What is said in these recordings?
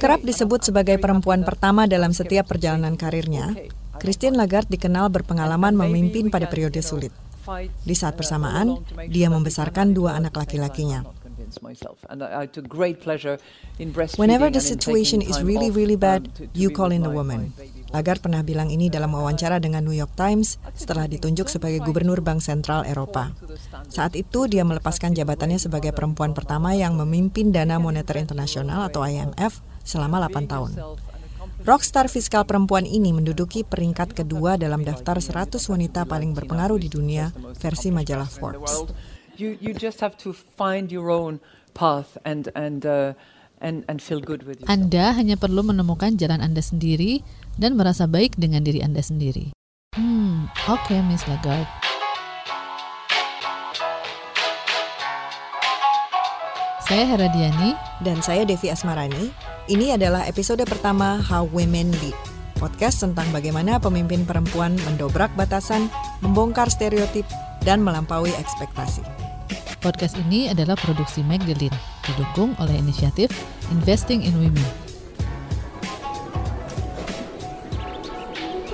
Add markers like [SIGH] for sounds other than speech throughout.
Kerap disebut sebagai perempuan pertama dalam setiap perjalanan karirnya, Christine Lagarde dikenal berpengalaman memimpin pada periode sulit. Di saat bersamaan, dia membesarkan dua anak laki-lakinya. Whenever the situation is really, really bad, you call in the woman. Lagarde pernah bilang ini dalam wawancara dengan New York Times setelah ditunjuk sebagai gubernur Bank Sentral Eropa. Saat itu dia melepaskan jabatannya sebagai perempuan pertama yang memimpin Dana Moneter Internasional atau IMF selama 8 tahun. Rockstar fiskal perempuan ini menduduki peringkat kedua dalam daftar 100 wanita paling berpengaruh di dunia versi majalah Forbes. You, you just have to find your own path and and uh, and and feel good with yourself. Anda hanya perlu menemukan jalan Anda sendiri dan merasa baik dengan diri Anda sendiri. Hmm, oke okay, Miss Lagarde. Saya Hera Diani dan saya Devi Asmarani. Ini adalah episode pertama How Women Lead. Podcast tentang bagaimana pemimpin perempuan mendobrak batasan, membongkar stereotip, dan melampaui ekspektasi. Podcast ini adalah produksi Magdalene, didukung oleh inisiatif Investing in Women.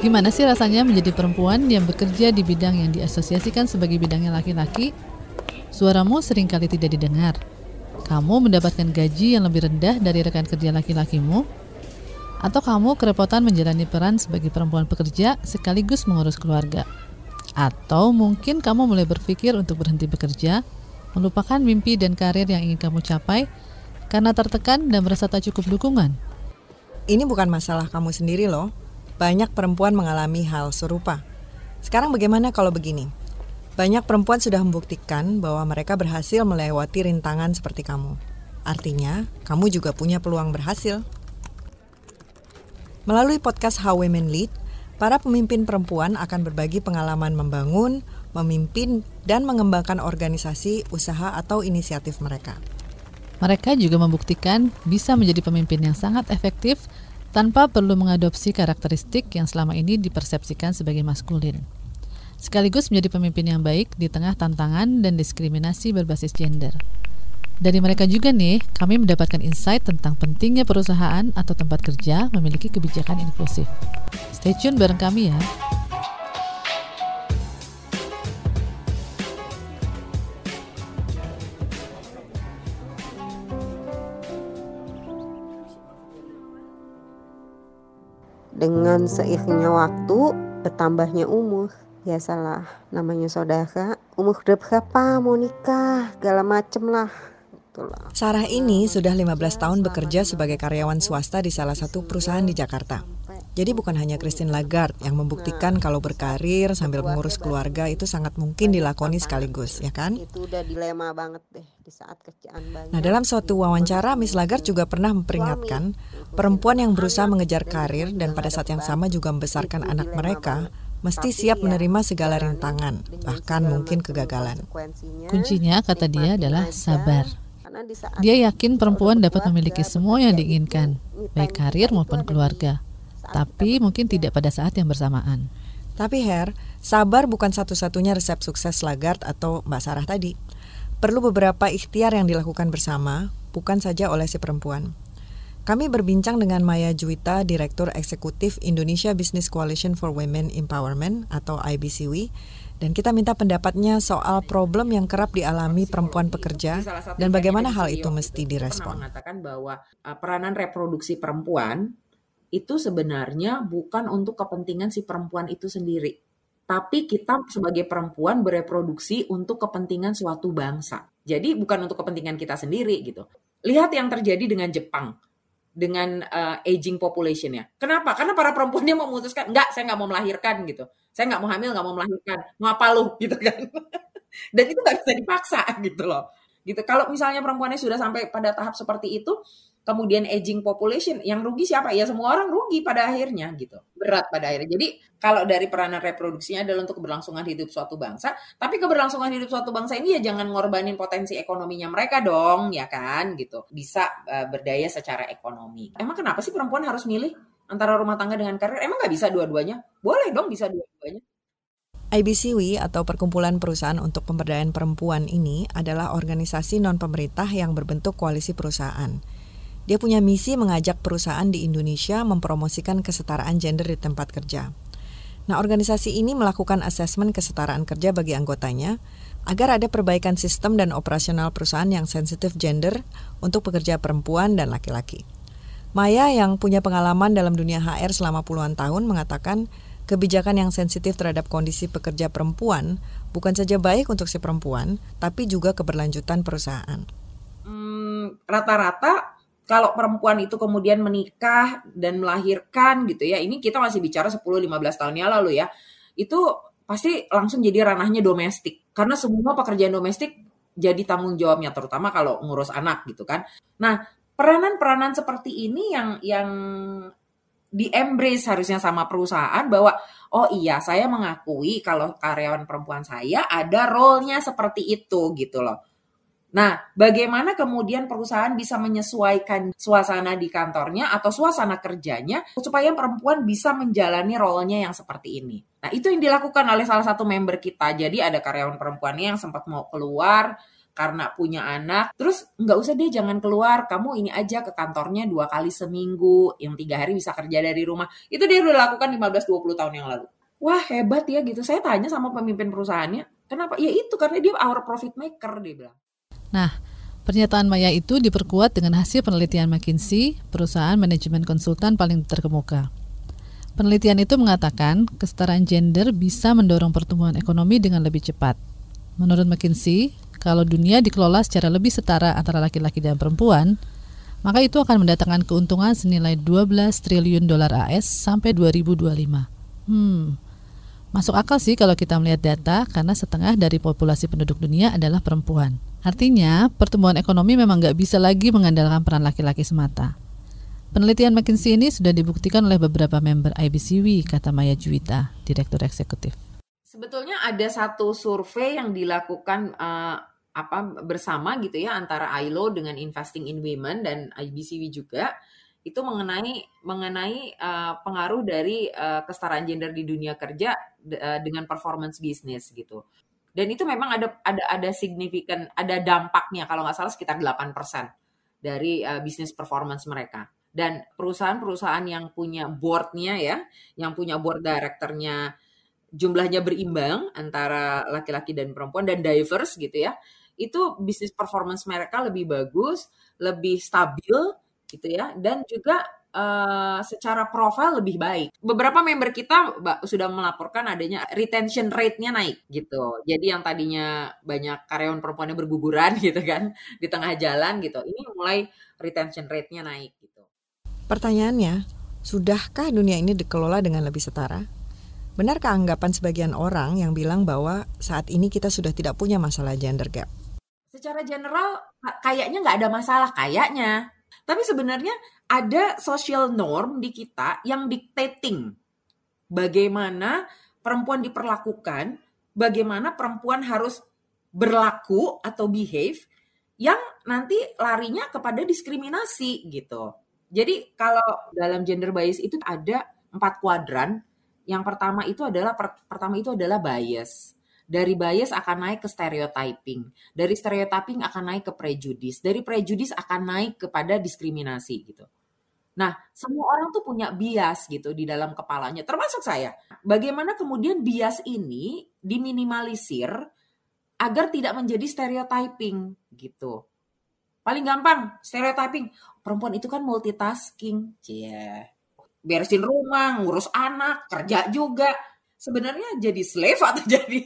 Gimana sih rasanya menjadi perempuan yang bekerja di bidang yang diasosiasikan sebagai bidangnya laki-laki? Suaramu sering kali tidak didengar. Kamu mendapatkan gaji yang lebih rendah dari rekan kerja laki-lakimu? Atau kamu kerepotan menjalani peran sebagai perempuan pekerja sekaligus mengurus keluarga? Atau mungkin kamu mulai berpikir untuk berhenti bekerja melupakan mimpi dan karir yang ingin kamu capai karena tertekan dan merasa tak cukup dukungan. Ini bukan masalah kamu sendiri loh. Banyak perempuan mengalami hal serupa. Sekarang bagaimana kalau begini? Banyak perempuan sudah membuktikan bahwa mereka berhasil melewati rintangan seperti kamu. Artinya, kamu juga punya peluang berhasil. Melalui podcast How Women Lead, para pemimpin perempuan akan berbagi pengalaman membangun, memimpin, dan mengembangkan organisasi, usaha, atau inisiatif mereka. Mereka juga membuktikan bisa menjadi pemimpin yang sangat efektif tanpa perlu mengadopsi karakteristik yang selama ini dipersepsikan sebagai maskulin. Sekaligus menjadi pemimpin yang baik di tengah tantangan dan diskriminasi berbasis gender. Dari mereka juga nih, kami mendapatkan insight tentang pentingnya perusahaan atau tempat kerja memiliki kebijakan inklusif. Stay tune bareng kami ya. Dengan seiringnya waktu bertambahnya umur biasalah namanya saudara. Umur udah berapa? Mau nikah? Segala macem lah. Sarah ini sudah 15 tahun bekerja sebagai karyawan swasta di salah satu perusahaan di Jakarta. Jadi bukan hanya Christine Lagarde yang membuktikan kalau berkarir sambil mengurus keluarga itu sangat mungkin dilakoni sekaligus, ya kan? Itu udah dilema banget deh di saat kerjaan banyak. Nah, dalam suatu wawancara Miss Lagarde juga pernah memperingatkan Perempuan yang berusaha mengejar karir dan pada saat yang sama juga membesarkan anak mereka mesti siap menerima segala rintangan, bahkan mungkin kegagalan. Kuncinya, kata dia, adalah sabar. Dia yakin perempuan dapat memiliki semua yang diinginkan, baik karir maupun keluarga, tapi mungkin tidak pada saat yang bersamaan. Tapi Her, sabar bukan satu-satunya resep sukses Lagarde atau Mbak Sarah tadi. Perlu beberapa ikhtiar yang dilakukan bersama, bukan saja oleh si perempuan. Kami berbincang dengan Maya Juwita, Direktur Eksekutif Indonesia Business Coalition for Women Empowerment atau IBCW, dan kita minta pendapatnya soal problem yang kerap dialami perempuan pekerja dan bagaimana hal itu mesti direspon. mengatakan bahwa uh, peranan reproduksi perempuan itu sebenarnya bukan untuk kepentingan si perempuan itu sendiri, tapi kita sebagai perempuan bereproduksi untuk kepentingan suatu bangsa. Jadi bukan untuk kepentingan kita sendiri gitu. Lihat yang terjadi dengan Jepang dengan uh, aging populationnya. Kenapa? Karena para perempuannya memutuskan, enggak, saya nggak mau melahirkan gitu. Saya nggak mau hamil, nggak mau melahirkan. Mau apa lu [LAUGHS] gitu kan? Dan itu nggak bisa dipaksa gitu loh. Gitu. Kalau misalnya perempuannya sudah sampai pada tahap seperti itu, kemudian aging population yang rugi siapa? Ya semua orang rugi pada akhirnya gitu. Berat pada akhirnya. Jadi kalau dari peranan reproduksinya adalah untuk keberlangsungan hidup suatu bangsa tapi keberlangsungan hidup suatu bangsa ini ya jangan ngorbanin potensi ekonominya mereka dong ya kan gitu. Bisa uh, berdaya secara ekonomi. Emang kenapa sih perempuan harus milih antara rumah tangga dengan karir? Emang nggak bisa dua-duanya? Boleh dong bisa dua-duanya. IBCW atau Perkumpulan Perusahaan untuk Pemberdayaan Perempuan ini adalah organisasi non-pemerintah yang berbentuk koalisi perusahaan. Dia punya misi mengajak perusahaan di Indonesia mempromosikan kesetaraan gender di tempat kerja. Nah, organisasi ini melakukan asesmen kesetaraan kerja bagi anggotanya agar ada perbaikan sistem dan operasional perusahaan yang sensitif gender untuk pekerja perempuan dan laki-laki. Maya yang punya pengalaman dalam dunia HR selama puluhan tahun mengatakan kebijakan yang sensitif terhadap kondisi pekerja perempuan bukan saja baik untuk si perempuan, tapi juga keberlanjutan perusahaan. Hmm, rata-rata kalau perempuan itu kemudian menikah dan melahirkan gitu ya, ini kita masih bicara 10-15 tahun yang lalu ya, itu pasti langsung jadi ranahnya domestik. Karena semua pekerjaan domestik jadi tanggung jawabnya, terutama kalau ngurus anak gitu kan. Nah, peranan-peranan seperti ini yang yang di embrace harusnya sama perusahaan bahwa oh iya saya mengakui kalau karyawan perempuan saya ada role-nya seperti itu gitu loh. Nah, bagaimana kemudian perusahaan bisa menyesuaikan suasana di kantornya atau suasana kerjanya supaya perempuan bisa menjalani role-nya yang seperti ini. Nah, itu yang dilakukan oleh salah satu member kita. Jadi ada karyawan perempuannya yang sempat mau keluar, karena punya anak, terus nggak usah deh jangan keluar, kamu ini aja ke kantornya dua kali seminggu, yang tiga hari bisa kerja dari rumah. Itu dia udah lakukan 15-20 tahun yang lalu. Wah hebat ya gitu. Saya tanya sama pemimpin perusahaannya, kenapa? Ya itu karena dia our profit maker dia bilang. Nah, pernyataan Maya itu diperkuat dengan hasil penelitian McKinsey, perusahaan manajemen konsultan paling terkemuka. Penelitian itu mengatakan kesetaraan gender bisa mendorong pertumbuhan ekonomi dengan lebih cepat. Menurut McKinsey, kalau dunia dikelola secara lebih setara antara laki-laki dan perempuan, maka itu akan mendatangkan keuntungan senilai 12 triliun dolar AS sampai 2025. Hmm, masuk akal sih kalau kita melihat data karena setengah dari populasi penduduk dunia adalah perempuan. Artinya, pertumbuhan ekonomi memang nggak bisa lagi mengandalkan peran laki-laki semata. Penelitian McKinsey ini sudah dibuktikan oleh beberapa member IBCW, kata Maya Juwita, Direktur Eksekutif. Sebetulnya ada satu survei yang dilakukan uh, apa bersama gitu ya antara ILO dengan Investing in Women dan IBCW juga itu mengenai mengenai uh, pengaruh dari uh, kesetaraan gender di dunia kerja uh, dengan performance bisnis gitu. Dan itu memang ada ada ada signifikan ada dampaknya kalau nggak salah sekitar 8% dari uh, bisnis performance mereka. Dan perusahaan-perusahaan yang punya boardnya ya, yang punya board directornya jumlahnya berimbang antara laki-laki dan perempuan dan diverse gitu ya itu bisnis performance mereka lebih bagus, lebih stabil gitu ya, dan juga uh, secara profil lebih baik. Beberapa member kita sudah melaporkan adanya retention rate-nya naik gitu. Jadi yang tadinya banyak karyawan perempuannya berguguran [LAUGHS] gitu kan di tengah jalan gitu, ini mulai retention rate-nya naik gitu. Pertanyaannya, sudahkah dunia ini dikelola dengan lebih setara? Benarkah anggapan sebagian orang yang bilang bahwa saat ini kita sudah tidak punya masalah gender gap? secara general kayaknya nggak ada masalah kayaknya. Tapi sebenarnya ada social norm di kita yang dictating bagaimana perempuan diperlakukan, bagaimana perempuan harus berlaku atau behave yang nanti larinya kepada diskriminasi gitu. Jadi kalau dalam gender bias itu ada empat kuadran. Yang pertama itu adalah pertama itu adalah bias. Dari bias akan naik ke stereotyping. Dari stereotyping akan naik ke prejudis. Dari prejudis akan naik kepada diskriminasi gitu. Nah, semua orang tuh punya bias gitu di dalam kepalanya, termasuk saya. Bagaimana kemudian bias ini diminimalisir agar tidak menjadi stereotyping gitu. Paling gampang stereotyping, perempuan itu kan multitasking. Yeah. Beresin rumah, ngurus anak, kerja juga sebenarnya jadi slave atau [LAUGHS] jadi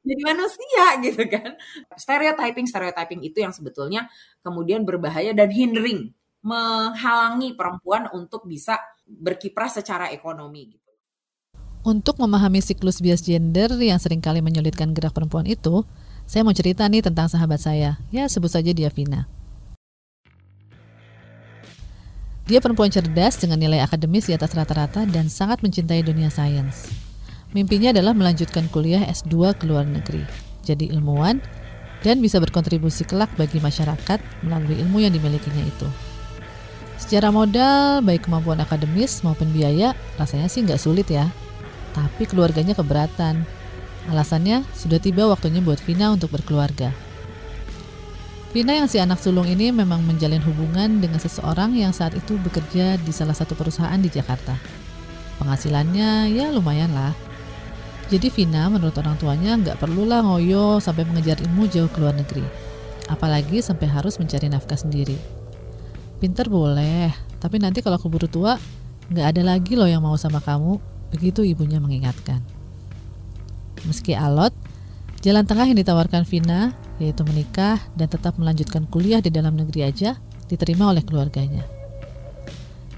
jadi manusia gitu kan. Stereotyping stereotyping itu yang sebetulnya kemudian berbahaya dan hindering menghalangi perempuan untuk bisa berkiprah secara ekonomi gitu. Untuk memahami siklus bias gender yang sering kali menyulitkan gerak perempuan itu, saya mau cerita nih tentang sahabat saya. Ya, sebut saja dia Vina. Dia perempuan cerdas dengan nilai akademis di atas rata-rata dan sangat mencintai dunia sains. Mimpinya adalah melanjutkan kuliah S2 ke luar negeri, jadi ilmuwan, dan bisa berkontribusi kelak bagi masyarakat melalui ilmu yang dimilikinya itu. Secara modal, baik kemampuan akademis maupun biaya, rasanya sih nggak sulit ya. Tapi keluarganya keberatan. Alasannya, sudah tiba waktunya buat Vina untuk berkeluarga. Vina yang si anak sulung ini memang menjalin hubungan dengan seseorang yang saat itu bekerja di salah satu perusahaan di Jakarta. Penghasilannya ya lumayan lah. Jadi Vina menurut orang tuanya nggak perlulah ngoyo sampai mengejar ilmu jauh ke luar negeri. Apalagi sampai harus mencari nafkah sendiri. Pinter boleh, tapi nanti kalau keburu tua, nggak ada lagi loh yang mau sama kamu. Begitu ibunya mengingatkan. Meski alot, jalan tengah yang ditawarkan Vina yaitu menikah dan tetap melanjutkan kuliah di dalam negeri aja, diterima oleh keluarganya.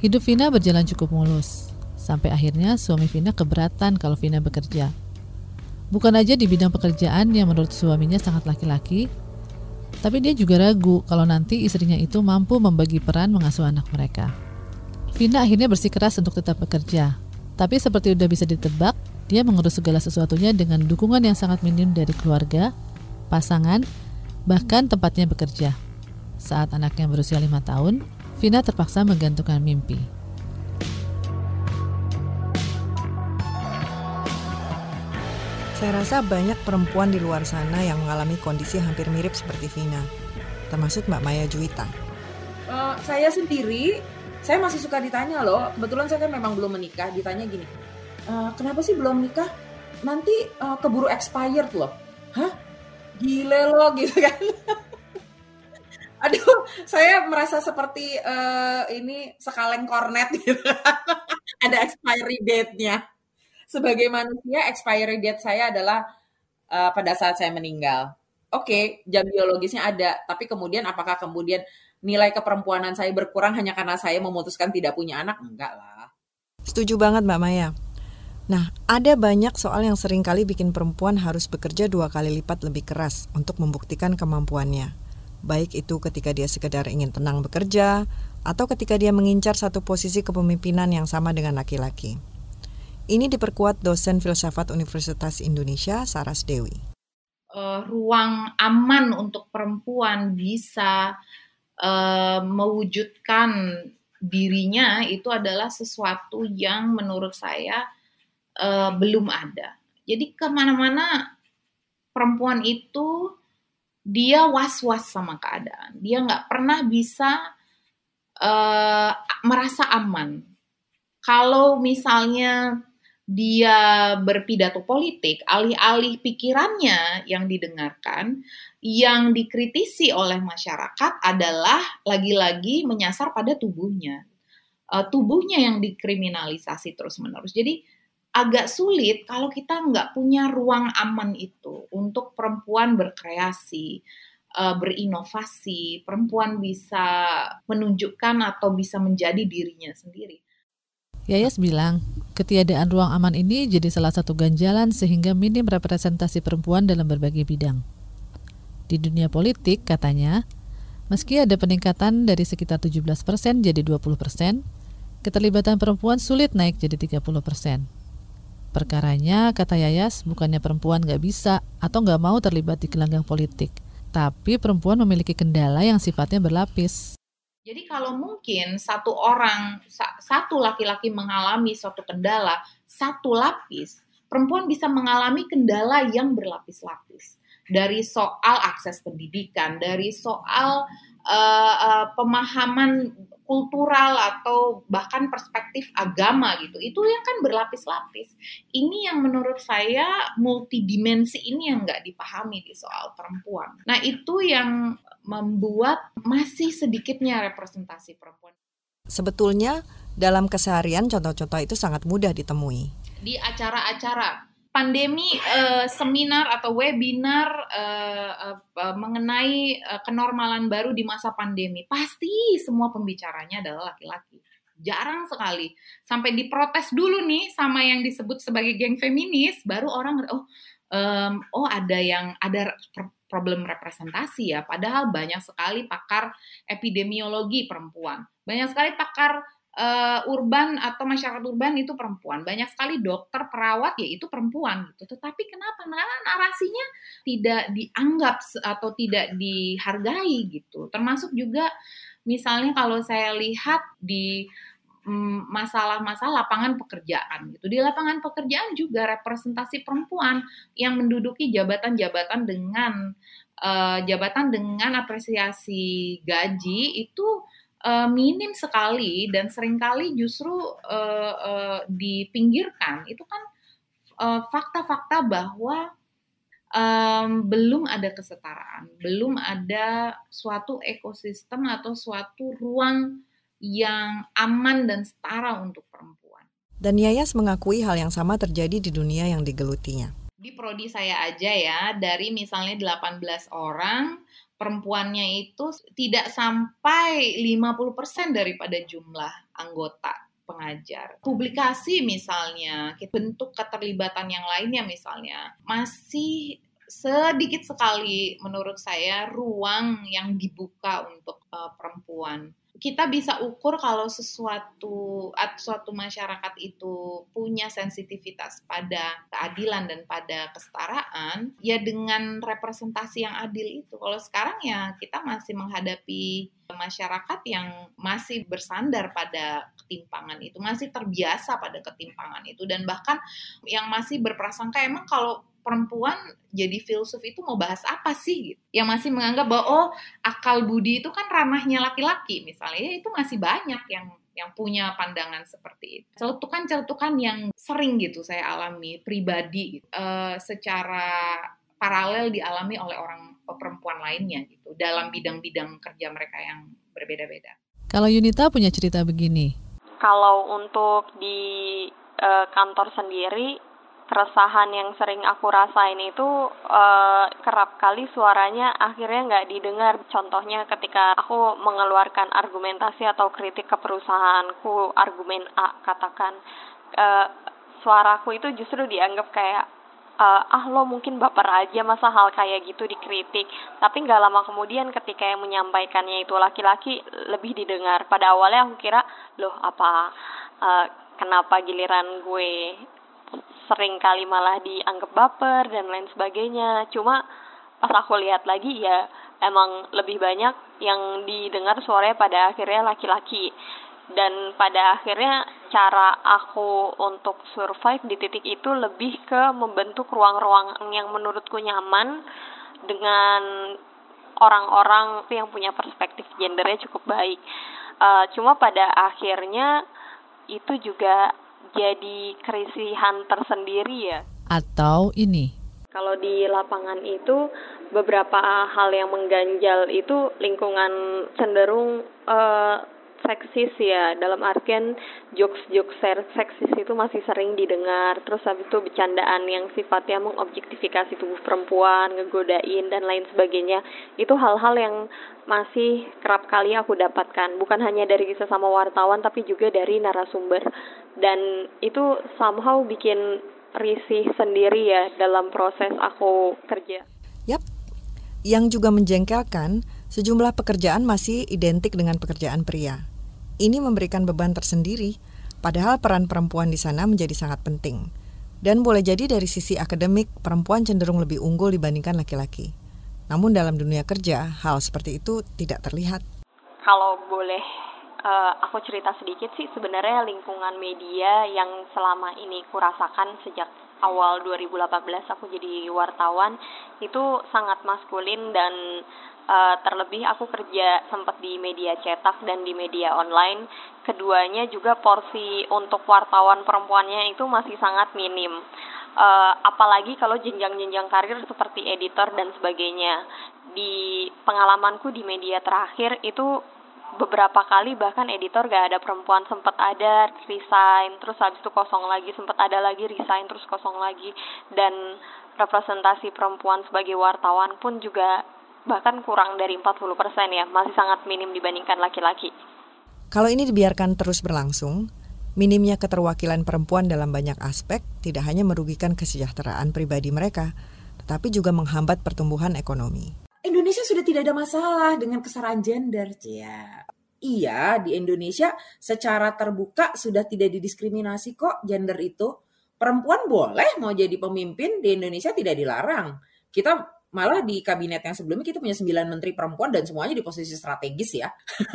Hidup Vina berjalan cukup mulus, sampai akhirnya suami Vina keberatan kalau Vina bekerja. Bukan aja di bidang pekerjaan yang menurut suaminya sangat laki-laki, tapi dia juga ragu kalau nanti istrinya itu mampu membagi peran mengasuh anak mereka. Vina akhirnya bersikeras untuk tetap bekerja, tapi seperti udah bisa ditebak, dia mengurus segala sesuatunya dengan dukungan yang sangat minim dari keluarga pasangan, bahkan tempatnya bekerja. Saat anaknya berusia lima tahun, Vina terpaksa menggantungkan mimpi. Saya rasa banyak perempuan di luar sana yang mengalami kondisi hampir mirip seperti Vina, termasuk Mbak Maya Juwita. Uh, saya sendiri, saya masih suka ditanya loh. Kebetulan saya kan memang belum menikah. Ditanya gini, uh, kenapa sih belum nikah? Nanti uh, keburu expired loh. Hah? gile lo [LAUGHS] gitu kan aduh saya merasa seperti uh, ini sekaleng kornet gitu [LAUGHS] ada expiry date-nya sebagai manusia expiry date saya adalah uh, pada saat saya meninggal. Oke okay, jam biologisnya ada tapi kemudian apakah kemudian nilai keperempuanan saya berkurang hanya karena saya memutuskan tidak punya anak? Enggak lah. Setuju banget mbak Maya. Nah, ada banyak soal yang sering kali bikin perempuan harus bekerja dua kali lipat lebih keras untuk membuktikan kemampuannya. Baik itu ketika dia sekedar ingin tenang bekerja, atau ketika dia mengincar satu posisi kepemimpinan yang sama dengan laki-laki. Ini diperkuat dosen filsafat Universitas Indonesia, Saras Dewi. Uh, ruang aman untuk perempuan bisa uh, mewujudkan dirinya itu adalah sesuatu yang menurut saya uh, belum ada. Jadi ke mana-mana perempuan itu dia was-was sama keadaan. Dia nggak pernah bisa uh, merasa aman. Kalau misalnya dia berpidato politik, alih-alih pikirannya yang didengarkan, yang dikritisi oleh masyarakat adalah lagi-lagi menyasar pada tubuhnya. Uh, tubuhnya yang dikriminalisasi terus-menerus. Jadi agak sulit kalau kita nggak punya ruang aman itu untuk perempuan berkreasi, uh, berinovasi, perempuan bisa menunjukkan atau bisa menjadi dirinya sendiri. Yayas bilang, ketiadaan ruang aman ini jadi salah satu ganjalan sehingga minim representasi perempuan dalam berbagai bidang. Di dunia politik, katanya, meski ada peningkatan dari sekitar 17% jadi 20%, keterlibatan perempuan sulit naik jadi 30%. Perkaranya, kata Yayas, bukannya perempuan gak bisa atau gak mau terlibat di gelanggang politik, tapi perempuan memiliki kendala yang sifatnya berlapis. Jadi kalau mungkin satu orang, satu laki-laki mengalami suatu kendala, satu lapis, perempuan bisa mengalami kendala yang berlapis-lapis. Dari soal akses pendidikan, dari soal uh, uh, pemahaman kultural atau bahkan perspektif agama gitu. Itu yang kan berlapis-lapis. Ini yang menurut saya multidimensi ini yang nggak dipahami di soal perempuan. Nah itu yang membuat masih sedikitnya representasi perempuan. Sebetulnya dalam keseharian contoh-contoh itu sangat mudah ditemui. Di acara-acara pandemi uh, seminar atau webinar uh, uh, mengenai uh, kenormalan baru di masa pandemi. Pasti semua pembicaranya adalah laki-laki. Jarang sekali. Sampai diprotes dulu nih sama yang disebut sebagai geng feminis baru orang oh um, oh ada yang ada problem representasi ya. Padahal banyak sekali pakar epidemiologi perempuan. Banyak sekali pakar uh, urban atau masyarakat urban itu perempuan. Banyak sekali dokter, perawat ya itu perempuan gitu. Tetapi kenapa? Karena narasinya tidak dianggap atau tidak dihargai gitu. Termasuk juga misalnya kalau saya lihat di mm, masalah-masalah lapangan pekerjaan gitu. Di lapangan pekerjaan juga representasi perempuan yang menduduki jabatan-jabatan dengan uh, jabatan dengan apresiasi gaji itu uh, minim sekali dan sering kali justru uh, uh, dipinggirkan. Itu kan fakta-fakta uh, bahwa um, belum ada kesetaraan, belum ada suatu ekosistem atau suatu ruang yang aman dan setara untuk perempuan. Dan Yayas mengakui hal yang sama terjadi di dunia yang digelutinya. Di prodi saya aja ya, dari misalnya 18 orang, perempuannya itu tidak sampai 50% daripada jumlah anggota pengajar. Publikasi misalnya, bentuk keterlibatan yang lainnya misalnya, masih sedikit sekali menurut saya ruang yang dibuka untuk uh, perempuan kita bisa ukur kalau sesuatu suatu masyarakat itu punya sensitivitas pada keadilan dan pada kesetaraan ya dengan representasi yang adil itu. Kalau sekarang ya kita masih menghadapi masyarakat yang masih bersandar pada ketimpangan itu, masih terbiasa pada ketimpangan itu dan bahkan yang masih berprasangka emang kalau perempuan jadi filsuf itu mau bahas apa sih gitu. Yang masih menganggap bahwa oh akal budi itu kan ranahnya laki-laki misalnya ya itu masih banyak yang yang punya pandangan seperti itu. Celutukan-celutukan yang sering gitu saya alami pribadi gitu, uh, secara paralel dialami oleh orang perempuan lainnya gitu dalam bidang-bidang kerja mereka yang berbeda-beda. Kalau Yunita punya cerita begini. Kalau untuk di uh, kantor sendiri keresahan yang sering aku rasain itu uh, kerap kali suaranya akhirnya nggak didengar. Contohnya ketika aku mengeluarkan argumentasi atau kritik ke perusahaanku, argumen A katakan, uh, suaraku itu justru dianggap kayak uh, ah lo mungkin baper aja masa hal kayak gitu dikritik tapi nggak lama kemudian ketika yang menyampaikannya itu laki-laki lebih didengar pada awalnya aku kira loh apa uh, kenapa giliran gue sering kali malah dianggap baper dan lain sebagainya. Cuma pas aku lihat lagi ya emang lebih banyak yang didengar suaranya pada akhirnya laki-laki. Dan pada akhirnya cara aku untuk survive di titik itu lebih ke membentuk ruang-ruang yang menurutku nyaman dengan orang-orang yang punya perspektif gendernya cukup baik. Uh, cuma pada akhirnya itu juga jadi kerisihan tersendiri ya. Atau ini. Kalau di lapangan itu beberapa hal yang mengganjal itu lingkungan cenderung uh, seksis ya. Dalam artian jokes-jokes seksis itu masih sering didengar. Terus habis itu bercandaan yang sifatnya mengobjektifikasi tubuh perempuan ngegodain dan lain sebagainya. Itu hal-hal yang masih kerap kali aku dapatkan. Bukan hanya dari sesama wartawan tapi juga dari narasumber. Dan itu somehow bikin risih sendiri ya dalam proses aku kerja. Yap, yang juga menjengkelkan sejumlah pekerjaan masih identik dengan pekerjaan pria. Ini memberikan beban tersendiri, padahal peran perempuan di sana menjadi sangat penting. Dan boleh jadi dari sisi akademik, perempuan cenderung lebih unggul dibandingkan laki-laki. Namun dalam dunia kerja, hal seperti itu tidak terlihat. Kalau boleh uh, aku cerita sedikit sih, sebenarnya lingkungan media yang selama ini kurasakan sejak awal 2018 aku jadi wartawan itu sangat maskulin dan uh, terlebih aku kerja sempat di media cetak dan di media online. Keduanya juga porsi untuk wartawan perempuannya itu masih sangat minim. Uh, apalagi kalau jenjang-jenjang karir seperti editor dan sebagainya. Di pengalamanku di media terakhir itu beberapa kali bahkan editor gak ada perempuan sempat ada resign terus habis itu kosong lagi sempat ada lagi resign terus kosong lagi. Dan representasi perempuan sebagai wartawan pun juga bahkan kurang dari 40% ya, masih sangat minim dibandingkan laki-laki. Kalau ini dibiarkan terus berlangsung, minimnya keterwakilan perempuan dalam banyak aspek tidak hanya merugikan kesejahteraan pribadi mereka, tetapi juga menghambat pertumbuhan ekonomi. Indonesia sudah tidak ada masalah dengan kesetaraan gender, Cia. Iya, di Indonesia secara terbuka sudah tidak didiskriminasi kok gender itu. Perempuan boleh mau jadi pemimpin di Indonesia tidak dilarang. Kita malah di kabinet yang sebelumnya kita punya sembilan menteri perempuan dan semuanya di posisi strategis ya.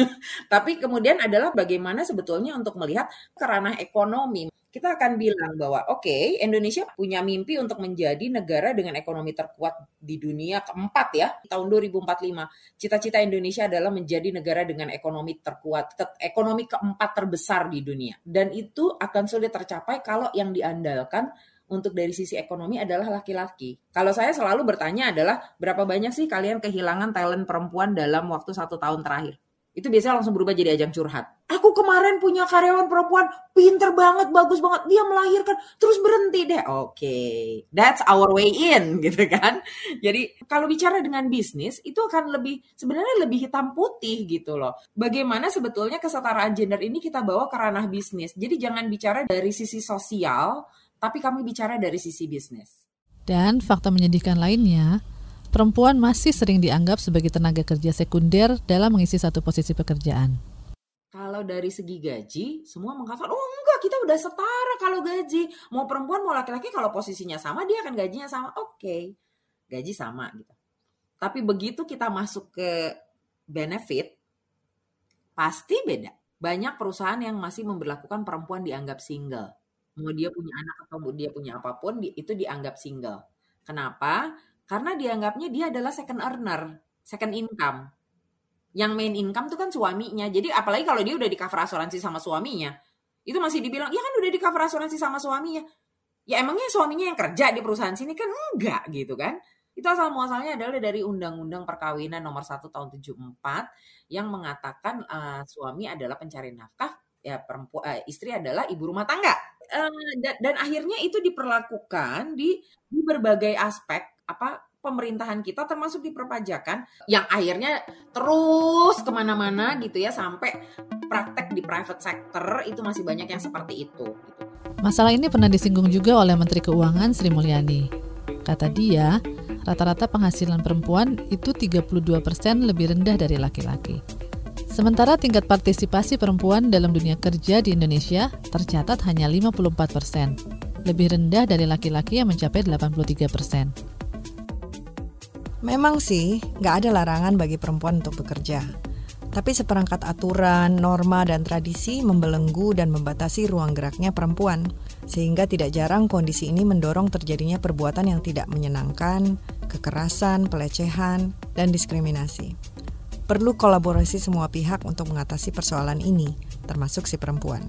[LAUGHS] Tapi kemudian adalah bagaimana sebetulnya untuk melihat kerana ekonomi. Kita akan bilang bahwa oke, okay, Indonesia punya mimpi untuk menjadi negara dengan ekonomi terkuat di dunia keempat ya, tahun 2045. Cita-cita Indonesia adalah menjadi negara dengan ekonomi terkuat, ekonomi keempat terbesar di dunia. Dan itu akan sulit tercapai kalau yang diandalkan untuk dari sisi ekonomi adalah laki-laki. Kalau saya selalu bertanya adalah berapa banyak sih kalian kehilangan talent perempuan dalam waktu satu tahun terakhir? Itu biasanya langsung berubah jadi ajang curhat. Aku kemarin punya karyawan perempuan, pinter banget, bagus banget. Dia melahirkan, terus berhenti deh. Oke, okay. that's our way in [LAUGHS] gitu kan. Jadi kalau bicara dengan bisnis, itu akan lebih, sebenarnya lebih hitam putih gitu loh. Bagaimana sebetulnya kesetaraan gender ini kita bawa ke ranah bisnis. Jadi jangan bicara dari sisi sosial, tapi kami bicara dari sisi bisnis. Dan fakta menyedihkan lainnya, perempuan masih sering dianggap sebagai tenaga kerja sekunder dalam mengisi satu posisi pekerjaan. Kalau dari segi gaji, semua mengatakan, oh enggak, kita udah setara kalau gaji. Mau perempuan, mau laki-laki, kalau posisinya sama, dia akan gajinya sama. Oke, okay. gaji sama gitu. Tapi begitu kita masuk ke benefit, pasti beda. Banyak perusahaan yang masih memperlakukan perempuan dianggap single mau dia punya anak atau dia punya apa pun itu dianggap single. Kenapa? Karena dianggapnya dia adalah second earner, second income. Yang main income tuh kan suaminya. Jadi apalagi kalau dia udah di cover asuransi sama suaminya, itu masih dibilang, "Ya kan udah di cover asuransi sama suaminya." Ya emangnya suaminya yang kerja di perusahaan sini kan enggak gitu kan? Itu asal muasalnya adalah dari Undang-Undang Perkawinan nomor 1 tahun 74 yang mengatakan uh, suami adalah pencari nafkah, ya perempuan uh, istri adalah ibu rumah tangga dan, dan akhirnya itu diperlakukan di di berbagai aspek apa pemerintahan kita termasuk di perpajakan yang akhirnya terus ke mana-mana gitu ya sampai praktek di private sector itu masih banyak yang seperti itu. Gitu. Masalah ini pernah disinggung juga oleh Menteri Keuangan Sri Mulyani. Kata dia, rata-rata penghasilan perempuan itu 32% lebih rendah dari laki-laki. Sementara tingkat partisipasi perempuan dalam dunia kerja di Indonesia tercatat hanya 54 persen, lebih rendah dari laki-laki yang mencapai 83 persen. Memang sih, nggak ada larangan bagi perempuan untuk bekerja. Tapi seperangkat aturan, norma, dan tradisi membelenggu dan membatasi ruang geraknya perempuan, sehingga tidak jarang kondisi ini mendorong terjadinya perbuatan yang tidak menyenangkan, kekerasan, pelecehan, dan diskriminasi. Perlu kolaborasi semua pihak untuk mengatasi persoalan ini, termasuk si perempuan.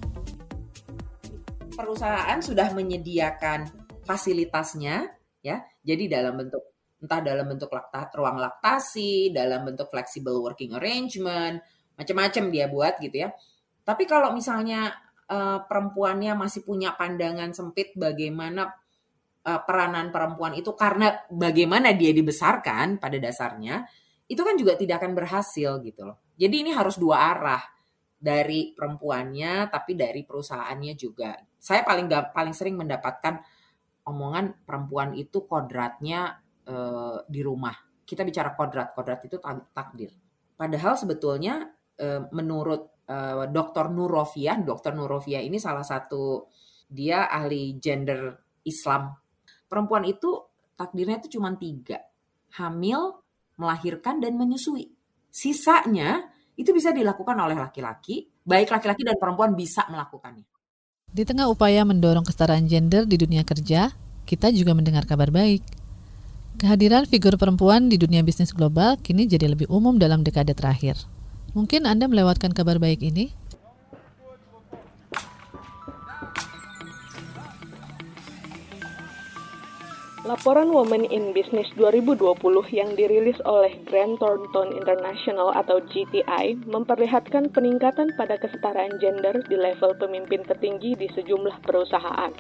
Perusahaan sudah menyediakan fasilitasnya, ya. Jadi dalam bentuk entah dalam bentuk lakta, ruang laktasi, dalam bentuk flexible working arrangement, macam-macam dia buat gitu ya. Tapi kalau misalnya uh, perempuannya masih punya pandangan sempit bagaimana uh, peranan perempuan itu karena bagaimana dia dibesarkan pada dasarnya, itu kan juga tidak akan berhasil gitu loh. Jadi ini harus dua arah dari perempuannya tapi dari perusahaannya juga. Saya paling gak, paling sering mendapatkan omongan perempuan itu kodratnya e, di rumah. Kita bicara kodrat, kodrat itu takdir. Padahal sebetulnya e, menurut e, Dr. Nurofia, Dr. Nurofia ini salah satu dia ahli gender Islam. Perempuan itu takdirnya itu cuma tiga. Hamil, melahirkan dan menyusui. Sisanya itu bisa dilakukan oleh laki-laki, baik laki-laki dan perempuan bisa melakukannya. Di tengah upaya mendorong kesetaraan gender di dunia kerja, kita juga mendengar kabar baik. Kehadiran figur perempuan di dunia bisnis global kini jadi lebih umum dalam dekade terakhir. Mungkin Anda melewatkan kabar baik ini Laporan Women in Business 2020 yang dirilis oleh Grant Thornton International atau GTI memperlihatkan peningkatan pada kesetaraan gender di level pemimpin tertinggi di sejumlah perusahaan.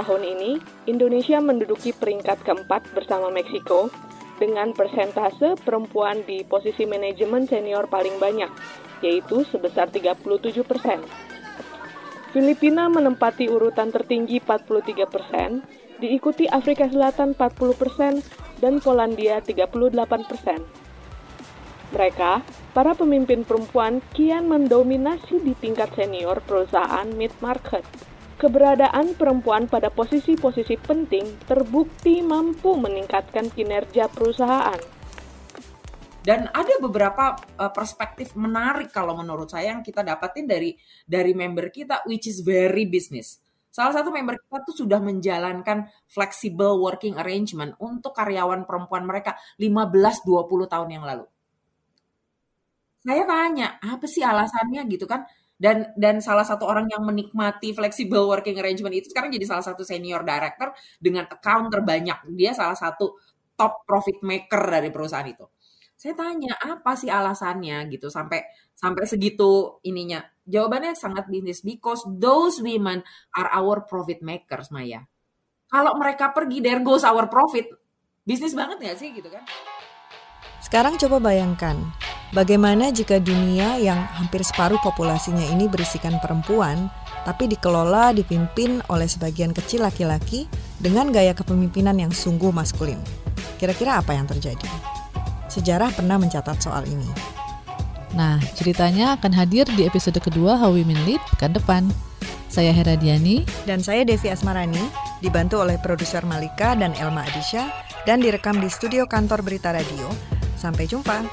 Tahun ini, Indonesia menduduki peringkat keempat bersama Meksiko dengan persentase perempuan di posisi manajemen senior paling banyak, yaitu sebesar 37 persen. Filipina menempati urutan tertinggi 43 persen, diikuti Afrika Selatan 40% dan Polandia 38%. Mereka, para pemimpin perempuan, kian mendominasi di tingkat senior perusahaan mid-market. keberadaan perempuan pada posisi-posisi penting terbukti mampu meningkatkan kinerja perusahaan. Dan ada beberapa uh, perspektif menarik kalau menurut saya yang kita dapatin dari dari member kita which is very business. Salah satu member kita tuh sudah menjalankan flexible working arrangement untuk karyawan perempuan mereka 15-20 tahun yang lalu. Saya tanya, apa sih alasannya gitu kan? dan dan salah satu orang yang menikmati flexible working arrangement itu sekarang jadi salah satu senior director dengan account terbanyak dia salah satu top profit maker dari perusahaan itu saya tanya apa sih alasannya? Gitu sampai sampai segitu ininya. Jawabannya sangat bisnis because those women are our profit makers Maya. Kalau mereka pergi there goes our profit. Bisnis banget ya sih? Gitu kan. Sekarang coba bayangkan Bagaimana jika dunia yang hampir separuh populasinya ini berisikan perempuan, tapi dikelola, dipimpin oleh sebagian kecil laki-laki dengan gaya kepemimpinan yang sungguh maskulin? Kira-kira apa yang terjadi? Sejarah pernah mencatat soal ini. Nah, ceritanya akan hadir di episode kedua How Women Lead pekan depan. Saya Hera Diani dan saya Devi Asmarani, dibantu oleh produser Malika dan Elma Adisha dan direkam di studio kantor Berita Radio. Sampai jumpa.